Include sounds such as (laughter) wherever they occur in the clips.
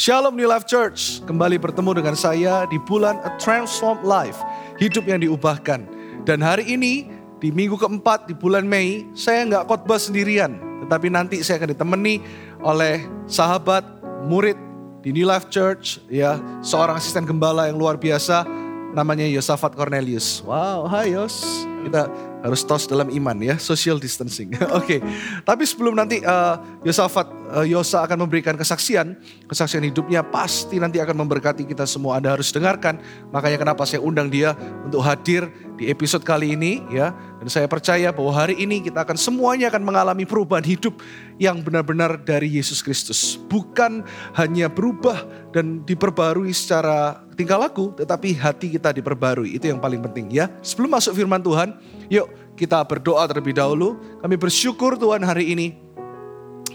Shalom New Life Church, kembali bertemu dengan saya di bulan A Transformed Life, hidup yang diubahkan. Dan hari ini di minggu keempat di bulan Mei, saya nggak khotbah sendirian, tetapi nanti saya akan ditemani oleh sahabat, murid di New Life Church, ya seorang asisten gembala yang luar biasa, namanya Yosafat Cornelius. Wow, hai Yos. Kita harus tos dalam iman ya, social distancing. (laughs) Oke, okay. tapi sebelum nanti uh, Yosafat, uh, Yosa akan memberikan kesaksian, kesaksian hidupnya pasti nanti akan memberkati kita semua. Anda harus dengarkan, makanya kenapa saya undang dia untuk hadir di episode kali ini ya. Dan saya percaya bahwa hari ini kita akan semuanya akan mengalami perubahan hidup yang benar-benar dari Yesus Kristus. Bukan hanya berubah dan diperbarui secara tingkah laku, tetapi hati kita diperbarui. Itu yang paling penting ya. Sebelum masuk firman Tuhan, yuk kita berdoa terlebih dahulu. Kami bersyukur Tuhan hari ini.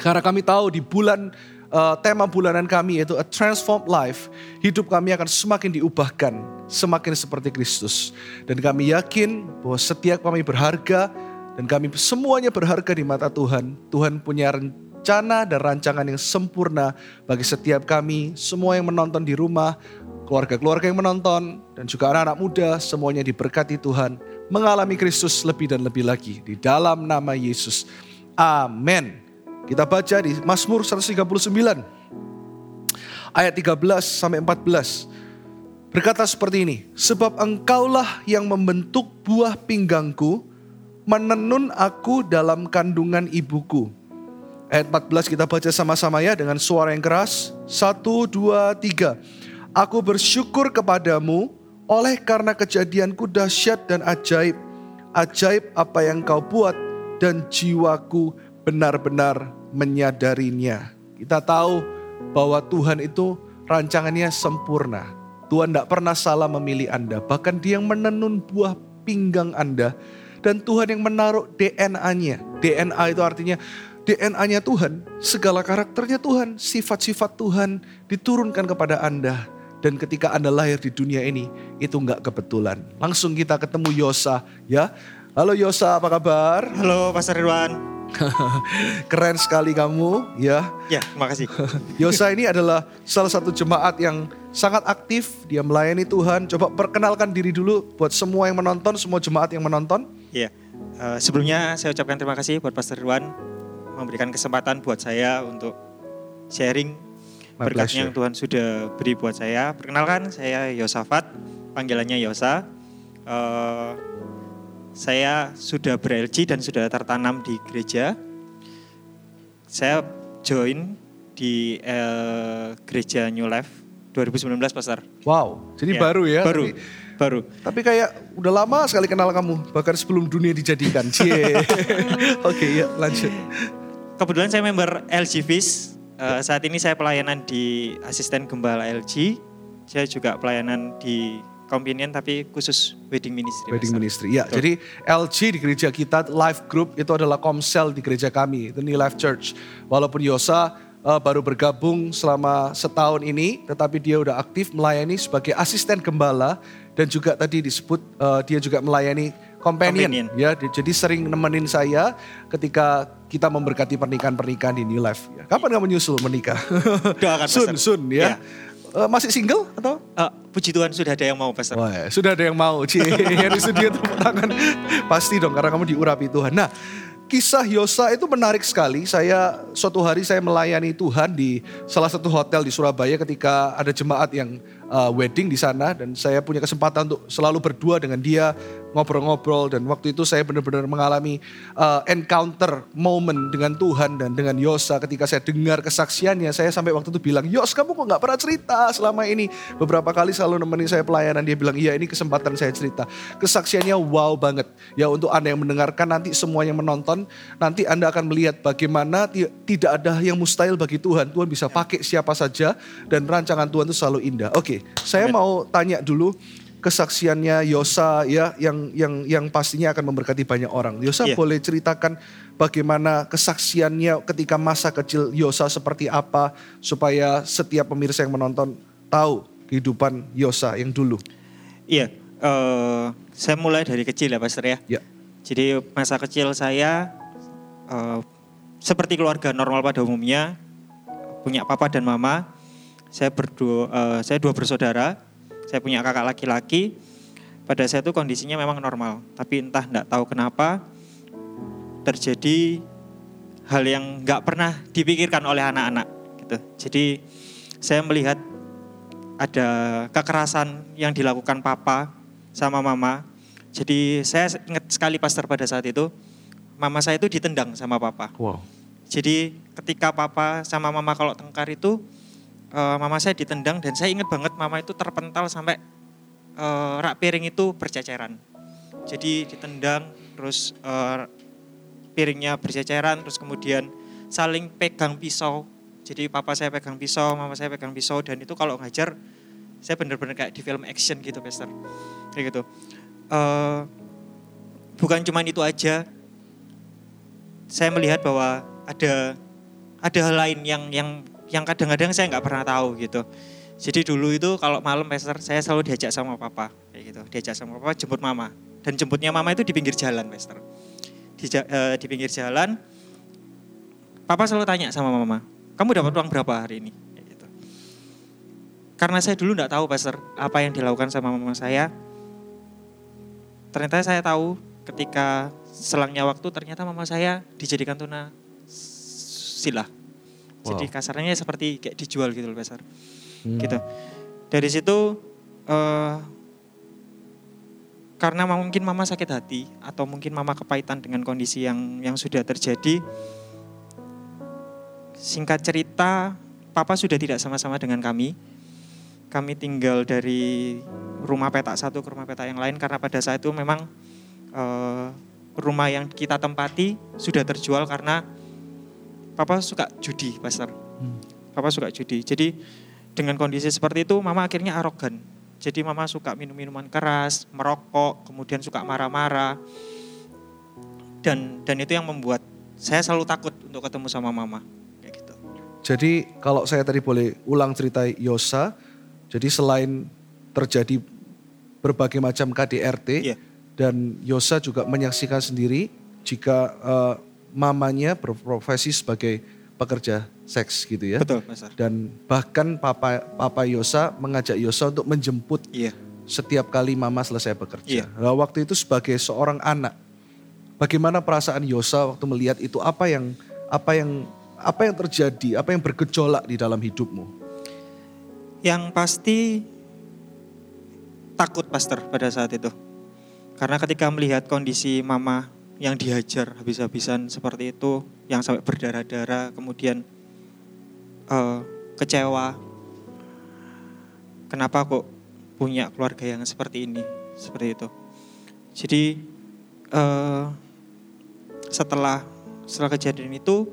Karena kami tahu di bulan uh, tema bulanan kami yaitu A Transformed Life, hidup kami akan semakin diubahkan, semakin seperti Kristus. Dan kami yakin bahwa setiap kami berharga dan kami semuanya berharga di mata Tuhan. Tuhan punya rencana dan rancangan yang sempurna bagi setiap kami, semua yang menonton di rumah, keluarga-keluarga yang menonton, dan juga anak-anak muda, semuanya diberkati Tuhan, mengalami Kristus lebih dan lebih lagi di dalam nama Yesus. Amin. Kita baca di Mazmur 139 ayat 13 sampai 14. Berkata seperti ini, sebab engkaulah yang membentuk buah pinggangku, menenun aku dalam kandungan ibuku. Ayat 14 kita baca sama-sama ya dengan suara yang keras. Satu, dua, tiga. Aku bersyukur kepadamu oleh karena kejadianku dahsyat dan ajaib. Ajaib apa yang kau buat dan jiwaku benar-benar menyadarinya. Kita tahu bahwa Tuhan itu rancangannya sempurna. Tuhan tidak pernah salah memilih Anda. Bahkan dia yang menenun buah pinggang Anda. Dan Tuhan yang menaruh DNA-nya. DNA itu artinya DNA-nya Tuhan, segala karakternya Tuhan, sifat-sifat Tuhan diturunkan kepada Anda. Dan ketika Anda lahir di dunia ini, itu nggak kebetulan. Langsung kita ketemu Yosa, ya. Halo Yosa, apa kabar? Halo Pastor Ridwan. (laughs) Keren sekali kamu ya. Ya, terima kasih. (laughs) Yosa ini adalah salah satu jemaat yang sangat aktif, dia melayani Tuhan. Coba perkenalkan diri dulu buat semua yang menonton, semua jemaat yang menonton. Iya. Uh, sebelumnya saya ucapkan terima kasih buat Pastor Irwan memberikan kesempatan buat saya untuk sharing My berkat yang Tuhan sudah beri buat saya. Perkenalkan, saya Yosafat, panggilannya Yosa. Uh, saya sudah ber-LG dan sudah tertanam di gereja. Saya join di uh, gereja New Life 2019 Pastor. Wow, jadi ya, baru ya? Baru, tapi, baru. Tapi kayak udah lama sekali kenal kamu, bahkan sebelum dunia dijadikan. Cie. (laughs) Oke okay, ya lanjut. Kebetulan saya member LG Fish. Uh, saat ini saya pelayanan di asisten gembala LG. Saya juga pelayanan di companion tapi khusus wedding ministry. Wedding ministry. Ya, Betul. jadi LG di gereja kita Life Group itu adalah komsel di gereja kami, itu New Life Church. Walaupun Yosa uh, baru bergabung selama setahun ini, tetapi dia udah aktif melayani sebagai asisten gembala dan juga tadi disebut uh, dia juga melayani companion, companion. ya. Jadi sering nemenin saya ketika kita memberkati pernikahan-pernikahan di New Life. Ya. Kapan kamu nyusul menikah? (laughs) Doakan sun, sun ya. ya. Uh, masih single atau? Uh, puji Tuhan sudah ada yang mau Pastor. Wah, ya, sudah ada yang mau. Cie, (laughs) di studio tepuk tangan. Pasti dong karena kamu diurapi Tuhan. Nah, kisah Yosa itu menarik sekali. Saya suatu hari saya melayani Tuhan di salah satu hotel di Surabaya ketika ada jemaat yang uh, wedding di sana dan saya punya kesempatan untuk selalu berdua dengan dia ngobrol-ngobrol dan waktu itu saya benar-benar mengalami uh, encounter moment dengan Tuhan dan dengan Yosa ketika saya dengar kesaksiannya. Saya sampai waktu itu bilang Yos kamu kok nggak pernah cerita selama ini? Beberapa kali selalu nemenin saya pelayanan dia bilang iya ini kesempatan saya cerita. Kesaksiannya wow banget. Ya untuk anda yang mendengarkan nanti semua yang menonton nanti anda akan melihat bagaimana tidak ada yang mustahil bagi Tuhan. Tuhan bisa pakai siapa saja dan rancangan Tuhan itu selalu indah. Oke saya mau tanya dulu kesaksiannya Yosa ya yang yang yang pastinya akan memberkati banyak orang. Yosa yeah. boleh ceritakan bagaimana kesaksiannya ketika masa kecil Yosa seperti apa supaya setiap pemirsa yang menonton tahu kehidupan Yosa yang dulu. Iya, uh, saya mulai dari kecil ya Pastor ya. Yeah. Jadi masa kecil saya uh, seperti keluarga normal pada umumnya punya papa dan mama saya berdua, uh, saya dua bersaudara, saya punya kakak laki-laki. Pada saya itu kondisinya memang normal, tapi entah tidak tahu kenapa terjadi hal yang nggak pernah dipikirkan oleh anak-anak gitu. Jadi saya melihat ada kekerasan yang dilakukan papa sama mama. Jadi saya ingat sekali pastor pada saat itu, mama saya itu ditendang sama papa. Wow. Jadi ketika papa sama mama kalau tengkar itu, uh, mama saya ditendang dan saya ingat banget mama itu terpental sampai uh, rak piring itu berceceran. Jadi ditendang terus uh, piringnya berceceran terus kemudian saling pegang pisau. Jadi papa saya pegang pisau, mama saya pegang pisau dan itu kalau ngajar saya benar-benar kayak di film action gitu, Pastor. Kayak gitu. Uh, bukan cuma itu aja. Saya melihat bahwa ada ada hal lain yang yang yang kadang-kadang saya nggak pernah tahu gitu. Jadi dulu itu kalau malam Pastor saya selalu diajak sama papa kayak gitu, diajak sama papa jemput mama dan jemputnya mama itu di pinggir jalan Pastor di, uh, di pinggir jalan, papa selalu tanya sama mama, kamu dapat uang berapa hari ini? Gitu. Karena saya dulu nggak tahu pastor apa yang dilakukan sama mama saya. Ternyata saya tahu ketika selangnya waktu ternyata mama saya dijadikan tuna sila. Wow. Jadi kasarnya seperti kayak dijual gitu loh pastor. Hmm. Gitu. Dari situ uh, karena mungkin mama sakit hati atau mungkin mama kepahitan dengan kondisi yang yang sudah terjadi. Singkat cerita, papa sudah tidak sama-sama dengan kami. Kami tinggal dari rumah petak satu ke rumah petak yang lain karena pada saat itu memang uh, rumah yang kita tempati sudah terjual karena papa suka judi, pastor. Hmm. Papa suka judi. Jadi dengan kondisi seperti itu, mama akhirnya arogan jadi mama suka minum minuman keras, merokok, kemudian suka marah-marah. Dan dan itu yang membuat saya selalu takut untuk ketemu sama mama. Kayak gitu. Jadi kalau saya tadi boleh ulang cerita Yosa, jadi selain terjadi berbagai macam KDRT yeah. dan Yosa juga menyaksikan sendiri jika uh, mamanya berprofesi sebagai pekerja seks gitu ya. Betul, Mas. Dan bahkan Papa Papa Yosa mengajak Yosa untuk menjemput iya. setiap kali Mama selesai bekerja. Iya. Nah, waktu itu sebagai seorang anak, bagaimana perasaan Yosa waktu melihat itu? Apa yang apa yang apa yang terjadi? Apa yang bergejolak di dalam hidupmu? Yang pasti takut, Pastor, pada saat itu. Karena ketika melihat kondisi Mama yang dihajar habis-habisan seperti itu, yang sampai berdarah-darah, kemudian uh, kecewa. Kenapa kok punya keluarga yang seperti ini, seperti itu. Jadi uh, setelah setelah kejadian itu,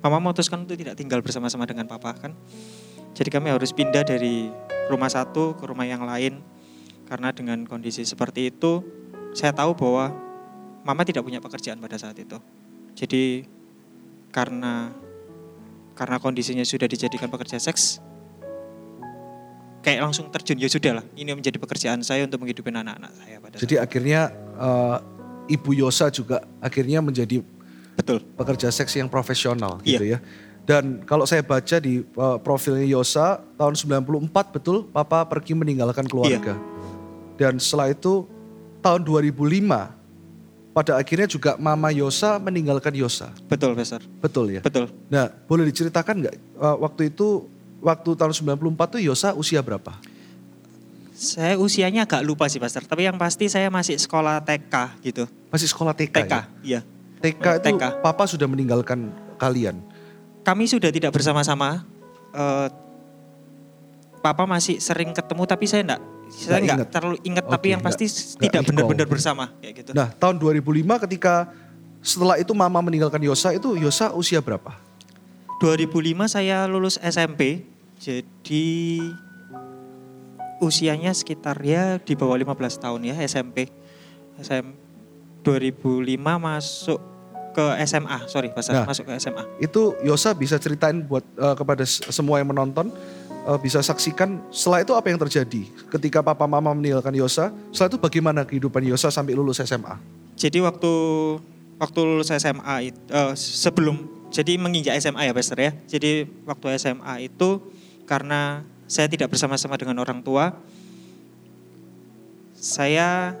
mama memutuskan untuk tidak tinggal bersama-sama dengan papa kan. Jadi kami harus pindah dari rumah satu ke rumah yang lain karena dengan kondisi seperti itu saya tahu bahwa mama tidak punya pekerjaan pada saat itu. Jadi karena karena kondisinya sudah dijadikan pekerja seks, kayak langsung terjun ya sudah lah ini menjadi pekerjaan saya untuk menghidupi anak-anak saya pada jadi saat. akhirnya uh, ibu Yosa juga akhirnya menjadi betul pekerja seks yang profesional gitu iya. ya dan kalau saya baca di uh, profilnya Yosa tahun 94 betul papa pergi meninggalkan keluarga iya. dan setelah itu tahun 2005 pada akhirnya juga Mama Yosa meninggalkan Yosa. Betul, Pastor. Betul ya? Betul. Nah, boleh diceritakan nggak uh, waktu itu, waktu tahun 94 tuh Yosa usia berapa? Saya usianya agak lupa sih, Pastor. Tapi yang pasti saya masih sekolah TK gitu. Masih sekolah TK TK, ya? iya. TK itu TK. Papa sudah meninggalkan kalian? Kami sudah tidak bersama-sama. Uh, Papa masih sering ketemu tapi saya enggak saya nggak terlalu ingat okay, tapi yang pasti gak, tidak benar-benar bersama kayak gitu. Nah, tahun 2005 ketika setelah itu mama meninggalkan Yosa itu Yosa usia berapa? 2005 saya lulus SMP. Jadi usianya sekitar ya di bawah 15 tahun ya SMP. SM 2005 masuk ke SMA, sorry, nah, masuk ke SMA. Itu Yosa bisa ceritain buat uh, kepada semua yang menonton bisa saksikan setelah itu apa yang terjadi ketika papa mama meninggalkan Yosa. Setelah itu bagaimana kehidupan Yosa sampai lulus SMA? Jadi waktu waktu lulus SMA itu uh, sebelum jadi menginjak SMA ya Pastor ya. Jadi waktu SMA itu karena saya tidak bersama-sama dengan orang tua. Saya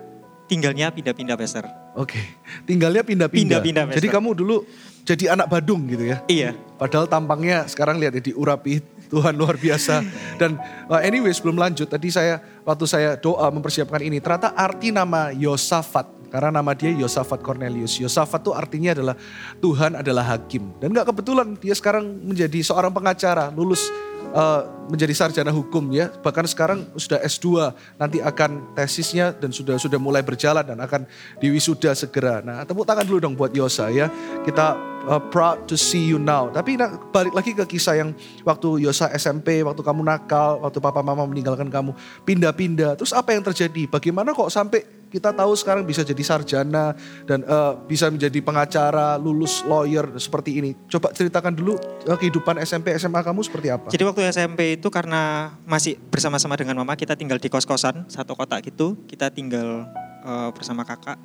tinggalnya pindah-pindah, Pastor. Oke, tinggalnya pindah-pindah. Pindah-pindah, Jadi kamu dulu jadi anak Badung gitu ya? Iya. Padahal tampangnya sekarang lihat ya diurapi Tuhan luar biasa. Dan uh, anyway sebelum lanjut tadi saya waktu saya doa mempersiapkan ini ternyata arti nama Yosafat karena nama dia Yosafat Cornelius. Yosafat tuh artinya adalah Tuhan adalah hakim. Dan gak kebetulan dia sekarang menjadi seorang pengacara, lulus uh, menjadi sarjana hukum ya. Bahkan sekarang sudah S2, nanti akan tesisnya dan sudah sudah mulai berjalan dan akan diwisuda segera. Nah, tepuk tangan dulu dong buat Yosa ya. Kita uh, proud to see you now. Tapi nah, balik lagi ke kisah yang waktu Yosa SMP, waktu kamu nakal, waktu papa mama meninggalkan kamu, pindah-pindah. Terus apa yang terjadi? Bagaimana kok sampai kita tahu sekarang bisa jadi sarjana dan uh, bisa menjadi pengacara, lulus lawyer seperti ini. Coba ceritakan dulu uh, kehidupan SMP SMA kamu seperti apa? Jadi waktu SMP itu karena masih bersama-sama dengan mama kita tinggal di kos-kosan satu kotak gitu. Kita tinggal uh, bersama kakak.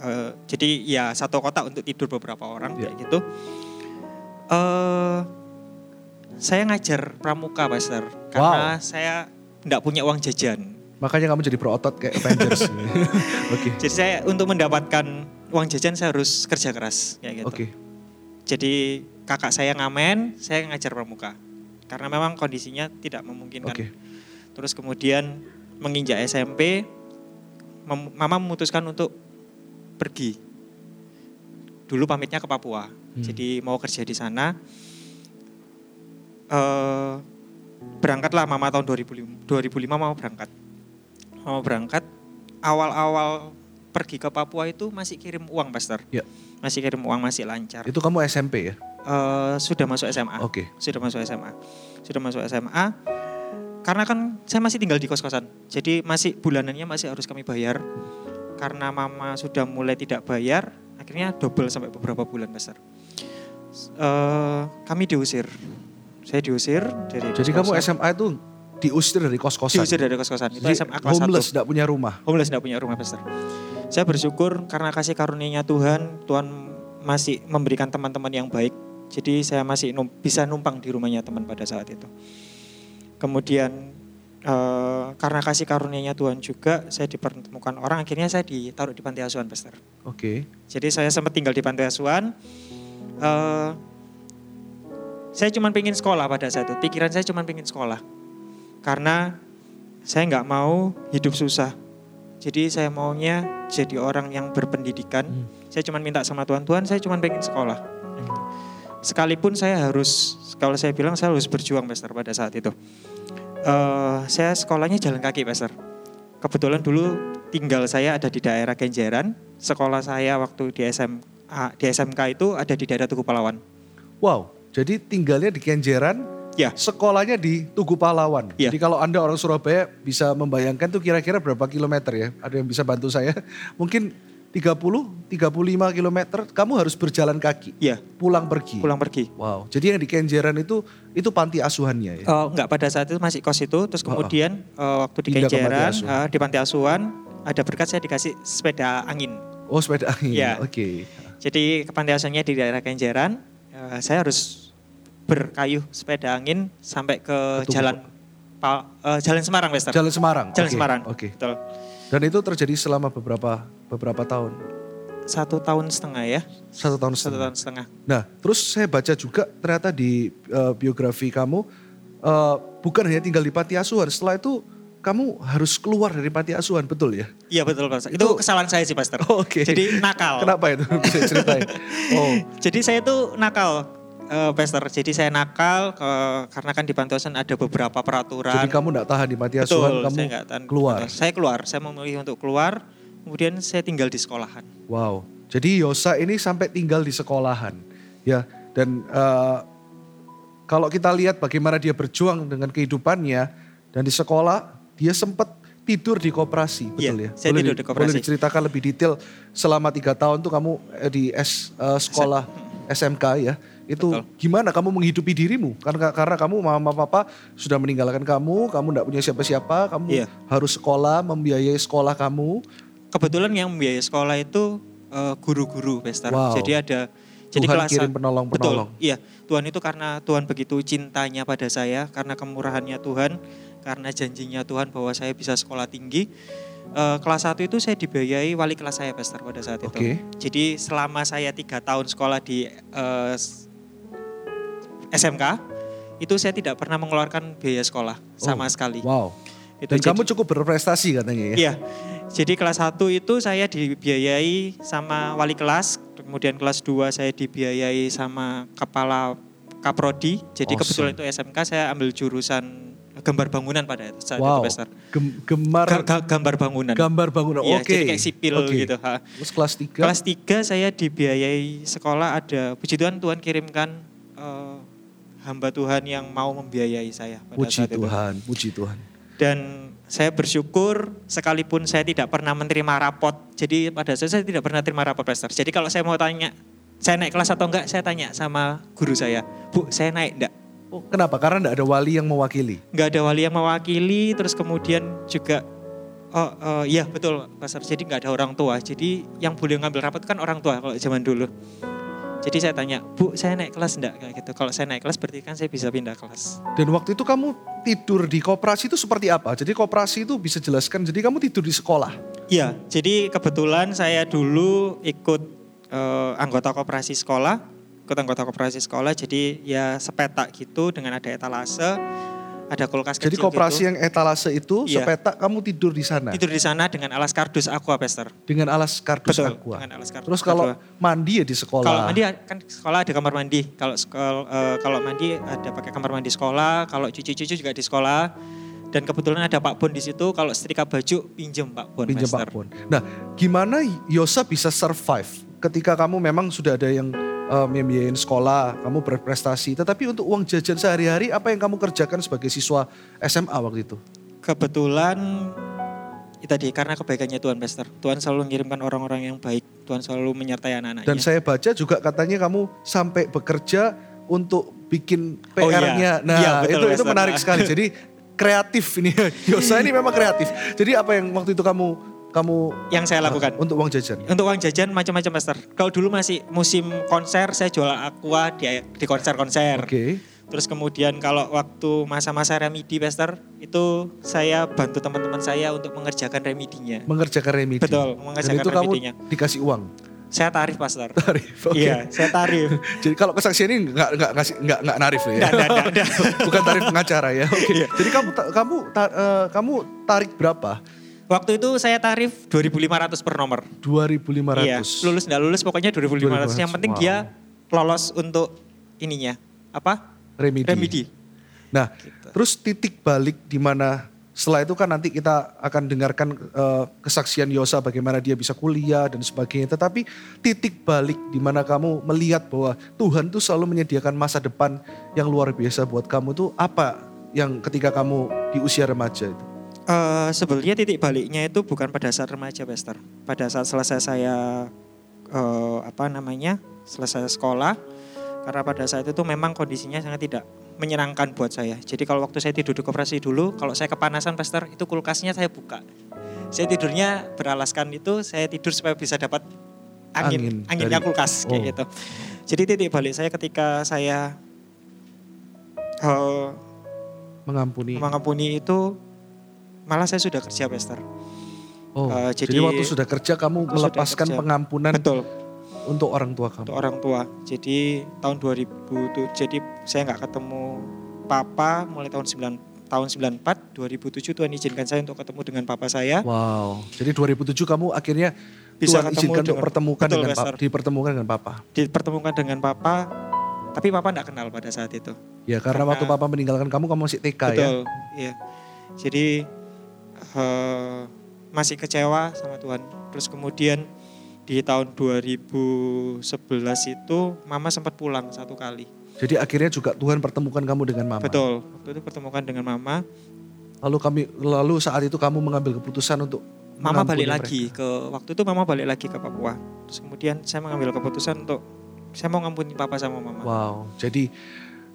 Uh, jadi ya satu kotak untuk tidur beberapa orang Ya. kayak gitu. Uh, saya ngajar pramuka, Pastor. Karena saya tidak punya uang jajan. Makanya kamu jadi pro otot kayak Avengers. (laughs) Oke. Jadi saya untuk mendapatkan uang jajan saya harus kerja keras kayak gitu. Oke. Jadi kakak saya ngamen, saya ngajar pramuka. Karena memang kondisinya tidak memungkinkan. Oke. Terus kemudian menginjak SMP, mem- mama memutuskan untuk pergi. Dulu pamitnya ke Papua. Hmm. Jadi mau kerja di sana. Eh berangkatlah mama tahun 2005, 2005 mau berangkat. Mau berangkat, awal-awal pergi ke Papua itu masih kirim uang, Pastor. Ya. Masih kirim uang, masih lancar. Itu kamu SMP ya? Eh, sudah masuk SMA. Oke. Sudah masuk SMA. Sudah masuk SMA. Karena kan saya masih tinggal di kos-kosan. Jadi masih bulanannya masih harus kami bayar. Karena mama sudah mulai tidak bayar, akhirnya double sampai beberapa bulan besar. Eh, kami diusir. Saya diusir dari Jadi kamu. SMA itu diusir dari kos-kosan? diusir dari kos-kosan. Itu Jadi SMA kelas homeless, 1. tidak punya rumah? Homeless tidak punya rumah besar. Saya bersyukur karena kasih karunia Tuhan, Tuhan masih memberikan teman-teman yang baik. Jadi saya masih num- bisa numpang di rumahnya teman pada saat itu. Kemudian eh, karena kasih karunia Tuhan juga, saya dipertemukan orang. Akhirnya saya ditaruh di panti asuhan, Pastor. Oke. Jadi saya sempat tinggal di panti asuhan. Eh, saya cuma pengen sekolah pada saat itu. Pikiran saya cuma pengen sekolah. Karena saya nggak mau hidup susah. Jadi saya maunya jadi orang yang berpendidikan. Hmm. Saya cuma minta sama Tuhan, Tuhan saya cuma pengen sekolah. Sekalipun saya harus, kalau saya bilang saya harus berjuang Pastor pada saat itu. Eh, saya sekolahnya jalan kaki Pastor. Kebetulan dulu tinggal saya ada di daerah Kenjeran. Sekolah saya waktu di SMA, di SMK itu ada di daerah Tugu Pahlawan. Wow, jadi tinggalnya di Kenjeran, Ya, sekolahnya di Tugu Pahlawan. Iya. Jadi kalau Anda orang Surabaya bisa membayangkan tuh kira-kira berapa kilometer ya? Ada yang bisa bantu saya? (laughs) Mungkin 30, 35 kilometer, kamu harus berjalan kaki, iya, pulang pergi. pulang pergi. Wow, jadi yang di Kenjeran itu itu panti asuhannya ya? Oh, enggak pada saat itu masih kos itu terus kemudian eh, waktu di Pindah ke panti Kenjeran asuhan. eh, di panti asuhan ada berkat saya dikasih sepeda angin. Oh sepeda angin, Iya. oke. Jadi ke panti asuhannya di daerah Kenjeran eh, saya harus berkayuh sepeda angin sampai ke jalan Pa- eh, jalan Semarang Wester. Jalan Semarang? Jalan Oke, Semarang. Oke, Betul. dan itu terjadi selama beberapa beberapa tahun? Satu tahun setengah ya. Satu tahun Satu setengah. tahun setengah. Nah, terus saya baca juga ternyata di eh, biografi kamu eh, bukan hanya tinggal di panti asuhan, setelah itu kamu harus keluar dari panti asuhan, betul ya? Iya betul Pak. Itu, Itu- kesalahan saya sih Pastor. (laughs) Oh, Oke. Jadi nakal. Kenapa itu? Bisa ceritain. (laughs) Oh, Jadi saya tuh nakal, eh, Pastor. Jadi saya nakal eh, karena kan di panti asuhan ada beberapa peraturan. jadi kamu tidak tahan di Betul, asuhan, kamu saya tahan. keluar. Saya keluar, saya memilih untuk keluar. Kemudian saya tinggal di sekolahan. Wow. Jadi Yosa ini sampai tinggal di sekolahan, ya. Dan eh, kalau kita lihat bagaimana dia berjuang dengan kehidupannya dan di sekolah, dia sempat tidur di koperasi, betul Iya, ya? saya boleh, tidur di koperasi. Boleh diceritakan lebih detail selama tiga tahun tuh kamu eh, di S, eh, sekolah SMK ya. Itu Betul. gimana kamu menghidupi dirimu? Karena karena kamu mama papa sudah meninggalkan kamu, kamu tidak punya siapa-siapa, kamu Iya. harus sekolah, membiayai sekolah kamu. Kebetulan yang membiayai sekolah itu eh, guru-guru, Pastor. Wow. Jadi ada Jadi Tuhan kelas kirim penolong-penolong. Betul, iya. Tuhan itu karena Tuhan begitu cintanya pada saya, karena kemurahannya Tuhan, karena janjinya Tuhan bahwa saya bisa sekolah tinggi. Uh, kelas 1 itu saya dibiayai wali kelas saya, Pastor, pada saat itu. Oke. Jadi selama saya tiga tahun sekolah di uh, SMK, itu saya tidak pernah mengeluarkan biaya sekolah sama Oh, sekali. Wow. Itu Dan kamu cukup berprestasi katanya ya? Iya. Jadi kelas 1 itu saya dibiayai sama wali kelas, kemudian kelas 2 saya dibiayai sama kepala kaprodi. Jadi Awesome. kebetulan itu SMK saya ambil jurusan gambar bangunan pada saat Wow. itu Pastor. Gem- gemar Ga- ga- gambar bangunan. gambar bangunan. Iya, Oke. jadi kayak sipil Oke. gitu. ha. Terus kelas 3? Kelas 3 saya dibiayai sekolah ada puji Tuhan Tuhan kirimkan eh, hamba Tuhan yang mau membiayai saya pada Puji saat itu. Tuhan, puji Tuhan. Dan saya bersyukur sekalipun saya tidak pernah menerima rapot. Jadi pada saat saya tidak pernah terima rapot Pastor. Jadi kalau saya mau tanya, saya naik kelas atau enggak, saya tanya sama guru saya. Bu, saya naik enggak? Oh, kenapa? Karena tidak ada wali yang mewakili. Enggak ada wali yang mewakili, terus kemudian juga, oh oh, iya betul Pastor. Jadi enggak ada orang tua. Jadi yang boleh ngambil rapot kan orang tua kalau zaman dulu. Jadi saya tanya, Bu, saya naik kelas enggak? Kayak gitu. Kalau saya naik kelas berarti kan saya bisa pindah kelas. Dan waktu itu kamu tidur di koperasi itu seperti apa? Jadi koperasi itu bisa jelaskan, jadi kamu tidur di sekolah? Iya, jadi kebetulan saya dulu ikut eh, anggota koperasi sekolah, ikut anggota koperasi sekolah, jadi ya sepetak gitu dengan ada etalase, ada kulkas Jadi kecil koperasi gitu. yang etalase itu Iya. sepetak kamu tidur di sana tidur di sana dengan alas kardus aqua Pester. dengan alas kardus Betul, aqua. dengan alas kardus Terus kalau aqua. mandi ya di sekolah. Kalau mandi kan sekolah ada kamar mandi. Kalau sekol, eh, kalau mandi ada pakai kamar mandi sekolah, kalau cuci-cuci juga di sekolah. Dan kebetulan ada Pak Bon di situ. Kalau setrika baju pinjem Pak Bon. pinjam Master. Pak Pon. Nah, gimana Yosa bisa survive ketika kamu memang sudah ada yang um, membiayain sekolah, kamu berprestasi, tetapi untuk uang jajan sehari-hari apa yang kamu kerjakan sebagai siswa SMA waktu itu? Kebetulan itu tadi karena kebaikannya Tuhan Pastor. Tuhan selalu mengirimkan orang-orang yang baik. Tuhan selalu menyertai anak-anaknya. Dan saya baca juga katanya kamu sampai bekerja untuk bikin Oh, iya. PR-nya. Nah, Iya, betul, itu itu menarik sekali. Jadi kreatif ini (laughs) Yosa ini memang kreatif. Jadi apa yang waktu itu kamu kamu yang saya lakukan. untuk uang jajan? Untuk uang jajan macam-macam Pastor. Kalau dulu masih musim konser saya jual aqua di, di konser-konser. Oke. Terus kemudian kalau waktu masa-masa remedi Pastor itu saya bantu teman-teman saya untuk mengerjakan remedinya. Mengerjakan remedi. Betul, Dan mengerjakan itu kamu remedinya. dikasih uang. Saya tarif Pastor. Tarif. oke. Iya, saya tarif. (laughs) Jadi kalau kesaksian ini nggak nggak ngasih nggak nggak narif ya. Nggak, nggak, nggak. (laughs) Bukan tarif pengacara ya. Oke. Iya. Jadi kamu ta- kamu ta- eh, kamu tarik berapa? Waktu itu saya tarif 2.500 per nomor. 2.500. Iya, lulus nggak lulus pokoknya 2.500. Yang 2.500, penting wow. dia lolos untuk ininya. Apa? Remedi. Remedi. Nah, terus titik balik di mana setelah itu kan nanti kita akan dengarkan eh, kesaksian Yosa bagaimana dia bisa kuliah dan sebagainya. Tetapi titik balik di mana kamu melihat bahwa Tuhan tuh selalu menyediakan masa depan yang luar biasa buat kamu tuh apa yang ketika kamu di usia remaja itu? Eh, sebenarnya titik baliknya itu bukan pada saat remaja, Pastor. Pada saat selesai saya eh, apa namanya selesai sekolah, karena pada saat itu memang kondisinya sangat tidak menyenangkan buat saya. Jadi kalau waktu saya tidur di koperasi dulu, kalau saya kepanasan, Pastor, itu kulkasnya saya buka. Saya tidurnya beralaskan itu, saya tidur supaya bisa dapat angin, Angin anginnya dari- kulkas kayak oh. gitu. Jadi titik balik saya ketika saya eh, Mengampuni. mengampuni itu malah saya sudah kerja Pastor. Oh, Eh, jadi, jadi- waktu sudah kerja kamu melepaskan kerja. pengampunan Betul, untuk orang tua kamu. untuk orang tua. Jadi tahun 2000 tuh jadi saya nggak ketemu papa mulai tahun 9 tahun 94 2007 Tuhan izinkan saya untuk ketemu dengan papa saya. Wow. Jadi 2007 kamu akhirnya Bisa Tuhan ketemu izinkan untuk dengan- pertemukan Betul, dengan Pastor. papa, dipertemukan dengan papa. Dipertemukan dengan papa tapi papa nggak kenal pada saat itu. Ya karena, Karena- waktu papa meninggalkan kamu kamu masih TK ya. Betul, iya. Jadi eh, masih kecewa sama Tuhan. Terus kemudian di tahun 2011 itu mama sempat pulang satu kali. Jadi akhirnya juga Tuhan pertemukan kamu dengan mama. Betul, waktu itu pertemukan dengan mama. Lalu kami lalu saat itu kamu mengambil keputusan untuk Mama balik mereka. lagi ke waktu itu mama balik lagi ke Papua. Terus kemudian saya mengambil keputusan untuk saya mau ngampuni papa sama mama. Wow. Jadi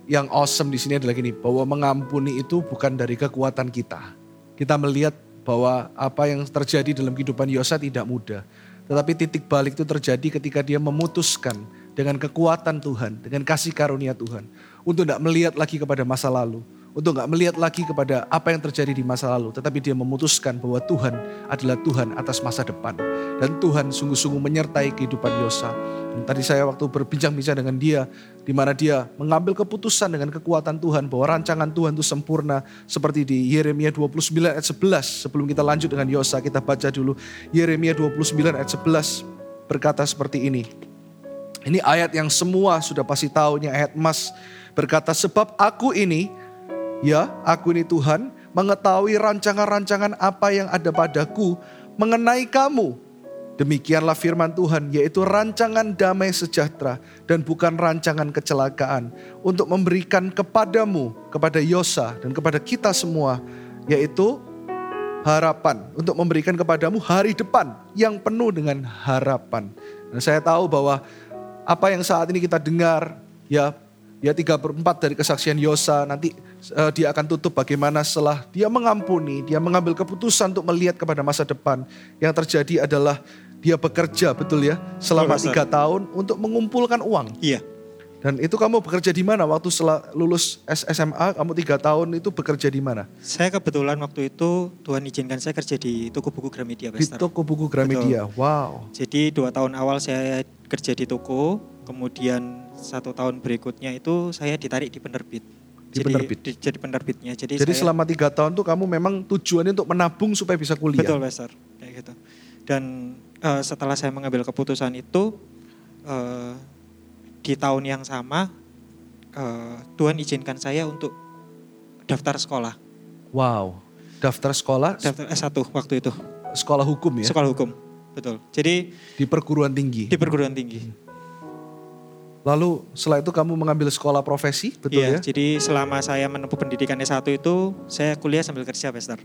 yang awesome di sini adalah gini, bahwa mengampuni itu bukan dari kekuatan kita. Kita melihat bahwa apa yang terjadi dalam kehidupan Yosa tidak mudah. Tetapi titik balik itu terjadi ketika dia memutuskan dengan kekuatan Tuhan, dengan kasih karunia Tuhan. Untuk tidak melihat lagi kepada masa lalu, untuk nggak melihat lagi kepada apa yang terjadi di masa lalu, tetapi dia memutuskan bahwa Tuhan adalah Tuhan atas masa depan. Dan Tuhan sungguh-sungguh menyertai kehidupan Yosa. Dan tadi saya waktu berbincang-bincang dengan dia, di mana dia mengambil keputusan dengan kekuatan Tuhan, bahwa rancangan Tuhan itu sempurna, seperti di Yeremia 29 ayat 11. Sebelum kita lanjut dengan Yosa, kita baca dulu Yeremia 29 ayat 11 berkata seperti ini. Ini ayat yang semua sudah pasti tahu, ini ayat emas berkata, sebab aku ini Ya, aku ini Tuhan, mengetahui rancangan-rancangan apa yang ada padaku mengenai kamu. Demikianlah firman Tuhan, yaitu rancangan damai sejahtera dan bukan rancangan kecelakaan untuk memberikan kepadamu, kepada Yosa dan kepada kita semua, yaitu harapan untuk memberikan kepadamu hari depan yang penuh dengan harapan. Dan saya tahu bahwa apa yang saat ini kita dengar, ya, ya tiga perempat dari kesaksian Yosa nanti uh, dia akan tutup bagaimana setelah dia mengampuni, dia mengambil keputusan untuk melihat kepada masa depan. Yang terjadi adalah dia bekerja betul ya selama tiga tahun untuk mengumpulkan uang. Iya. Dan itu kamu bekerja di mana waktu setelah lulus SMA kamu tiga tahun itu bekerja di mana? Saya kebetulan waktu itu Tuhan izinkan saya kerja di toko buku Gramedia. Di toko buku Gramedia, Betul. wow. Jadi dua tahun awal saya kerja di toko, kemudian satu tahun berikutnya itu saya ditarik di penerbit di jadi, penerbit. Di, jadi penerbitnya. Jadi, jadi saya, selama tiga tahun tuh kamu memang tujuannya untuk menabung supaya bisa kuliah. Betul, Pastor. Kayak gitu. Dan uh, setelah saya mengambil keputusan itu uh, di tahun yang sama uh, Tuhan izinkan saya untuk daftar sekolah. Wow. Daftar sekolah? Daftar S1 waktu itu. Sekolah hukum ya? Sekolah hukum. Betul. Jadi di perguruan tinggi. Di perguruan tinggi. Lalu setelah itu kamu mengambil sekolah profesi, betul iya, ya? Jadi selama saya menempuh pendidikan S1 itu, saya kuliah sambil kerja, Pastor.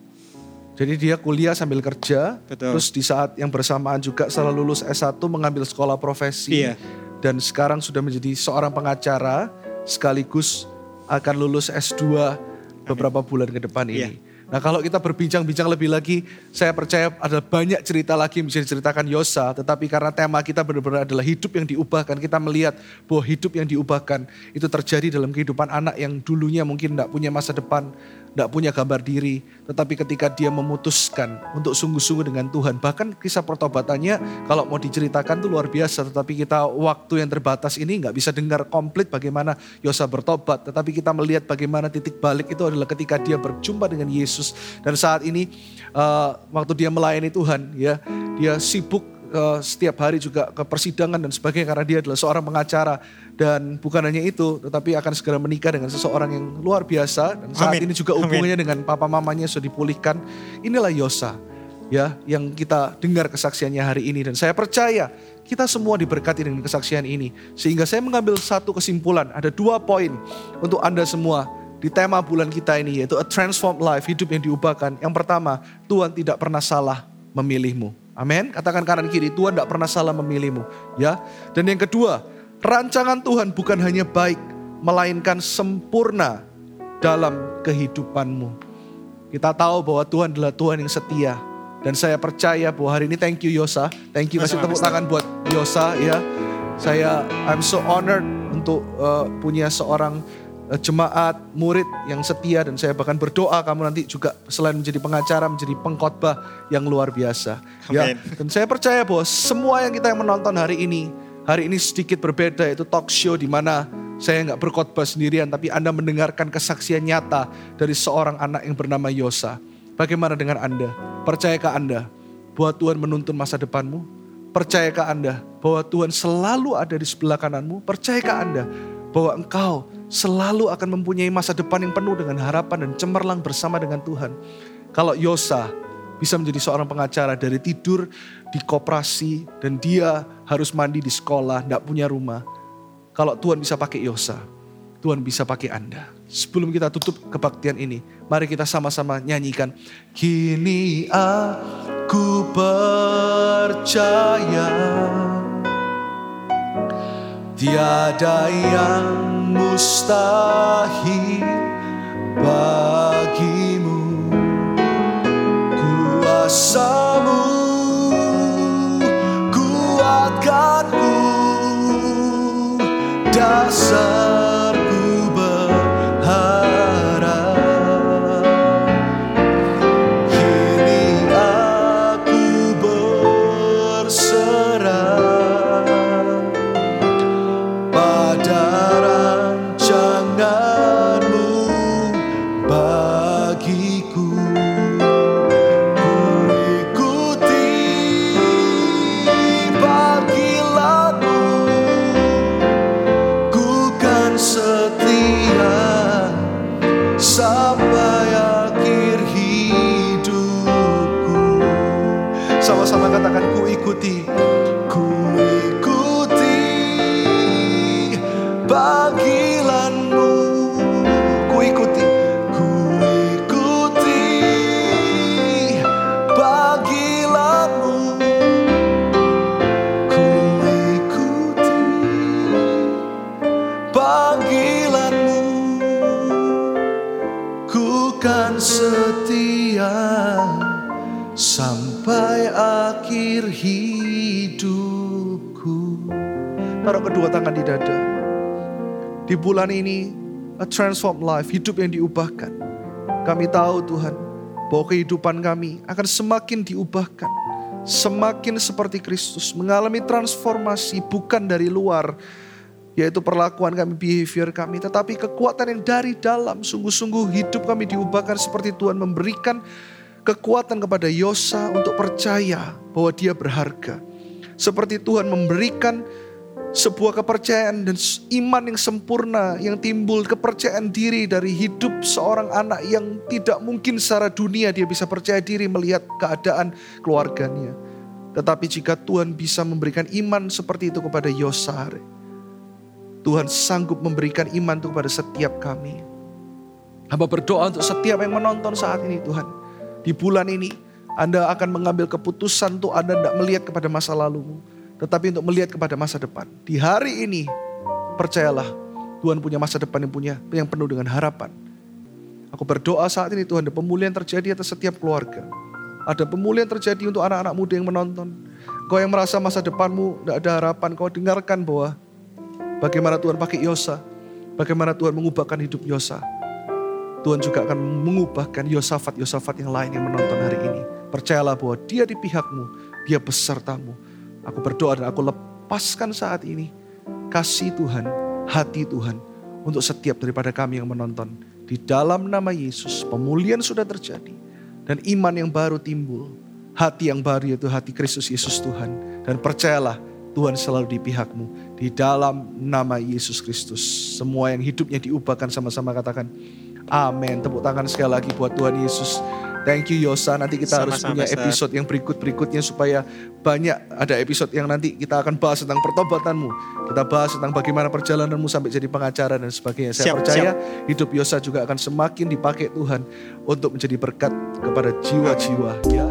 Jadi dia kuliah sambil kerja, betul. terus di saat yang bersamaan juga setelah lulus S1 mengambil sekolah profesi. Iya. Dan sekarang sudah menjadi seorang pengacara, sekaligus akan lulus S2 beberapa Amin. bulan ke depan ini. Nah kalau kita berbincang-bincang lebih lagi, saya percaya ada banyak cerita lagi yang bisa diceritakan Yosa. Tetapi karena tema kita benar-benar adalah hidup yang diubahkan, kita melihat bahwa hidup yang diubahkan itu terjadi dalam kehidupan anak yang dulunya mungkin tidak punya masa depan, tidak punya gambar diri, tetapi ketika dia memutuskan untuk sungguh-sungguh dengan Tuhan, bahkan kisah pertobatannya kalau mau diceritakan itu luar biasa, tetapi kita waktu yang terbatas ini nggak bisa dengar komplit bagaimana Yosa bertobat, tetapi kita melihat bagaimana titik balik itu adalah ketika dia berjumpa dengan Yesus. Dan saat ini uh, waktu dia melayani Tuhan, ya dia sibuk uh, setiap hari juga ke persidangan dan sebagainya karena dia adalah seorang pengacara dan bukan hanya itu, tetapi akan segera menikah dengan seseorang yang luar biasa. Dan saat Amin. ini juga hubungannya Amin. dengan papa mamanya sudah dipulihkan. Inilah Yosa ya yang kita dengar kesaksiannya hari ini. Dan saya percaya kita semua diberkati dengan kesaksian ini. Sehingga saya mengambil satu kesimpulan. Ada dua poin untuk Anda semua di tema bulan kita ini yaitu a transformed life, hidup yang diubahkan. Yang pertama, Tuhan tidak pernah salah memilihmu. Amin. Katakan kanan kiri, Tuhan tidak pernah salah memilihmu. Ya. Dan yang kedua, Rancangan Tuhan bukan hanya baik, melainkan sempurna dalam kehidupanmu. Kita tahu bahwa Tuhan adalah Tuhan yang setia. Dan saya percaya bahwa hari ini thank you Yosa. Thank you kasih tepuk tangan buat Yosa ya. Saya I'm so honored untuk uh, punya seorang jemaat murid yang setia dan saya bahkan berdoa kamu nanti juga selain menjadi pengacara menjadi pengkhotbah yang luar biasa. Amen. Ya. Dan saya percaya bahwa semua yang kita yang menonton hari ini Hari ini sedikit berbeda itu talk show di mana saya nggak berkhotbah sendirian tapi Anda mendengarkan kesaksian nyata dari seorang anak yang bernama Yosa. Bagaimana dengan Anda? Percayakah Anda bahwa Tuhan menuntun masa depanmu? Percayakah Anda bahwa Tuhan selalu ada di sebelah kananmu? Percayakah Anda bahwa engkau selalu akan mempunyai masa depan yang penuh dengan harapan dan cemerlang bersama dengan Tuhan? Kalau Yosa bisa menjadi seorang pengacara dari tidur di koperasi dan dia harus mandi di sekolah, tidak punya rumah. Kalau Tuhan bisa pakai Yosa, Tuhan bisa pakai Anda. Sebelum kita tutup kebaktian ini, mari kita sama-sama nyanyikan. Kini aku percaya tiada yang mustahil bagimu. Kuasamu kuatkanku. Sama-sama bulan ini, a transform life, hidup yang diubahkan. Kami tahu Tuhan, bahwa kehidupan kami akan semakin diubahkan. Semakin seperti Kristus, mengalami transformasi bukan dari luar, yaitu perlakuan kami, behavior kami, tetapi kekuatan yang dari dalam, sungguh-sungguh hidup kami diubahkan seperti Tuhan memberikan kekuatan kepada Yosa untuk percaya bahwa dia berharga. Seperti Tuhan memberikan sebuah kepercayaan dan iman yang sempurna yang timbul kepercayaan diri dari hidup seorang anak yang tidak mungkin secara dunia dia bisa percaya diri melihat keadaan keluarganya. Tetapi jika Tuhan bisa memberikan iman seperti itu kepada Yosare, Tuhan sanggup memberikan iman itu kepada setiap kami. Hamba berdoa untuk setiap yang menonton saat ini Tuhan. Di bulan ini Anda akan mengambil keputusan untuk Anda tidak melihat kepada masa lalumu tetapi untuk melihat kepada masa depan. Di hari ini, percayalah, Tuhan punya masa depan yang punya yang penuh dengan harapan. Aku berdoa saat ini Tuhan, ada pemulihan terjadi atas setiap keluarga. Ada pemulihan terjadi untuk anak-anak muda yang menonton. Kau yang merasa masa depanmu tidak ada harapan, kau dengarkan bahwa bagaimana Tuhan pakai Yosa, bagaimana Tuhan mengubahkan hidup Yosa. Tuhan juga akan mengubahkan Yosafat-Yosafat yang lain yang menonton hari ini. Percayalah bahwa dia di pihakmu, dia besertamu Aku berdoa dan aku lepaskan saat ini kasih Tuhan, hati Tuhan untuk setiap daripada kami yang menonton. Di dalam nama Yesus, pemulihan sudah terjadi dan iman yang baru timbul. Hati yang baru yaitu hati Kristus Yesus Tuhan. Dan percayalah Tuhan selalu di pihakmu. Di dalam nama Yesus Kristus. Semua yang hidupnya diubahkan sama-sama katakan amin. Tepuk tangan sekali lagi buat Tuhan Yesus. Thank you Yosa, nanti kita Sama-sama, harus punya episode yang berikut-berikutnya supaya banyak ada episode yang nanti kita akan bahas tentang pertobatanmu. Kita bahas tentang bagaimana perjalananmu sampai jadi pengacara dan sebagainya. Saya siap, percaya siap. hidup Yosa juga akan semakin dipakai Tuhan untuk menjadi berkat kepada jiwa-jiwa ya.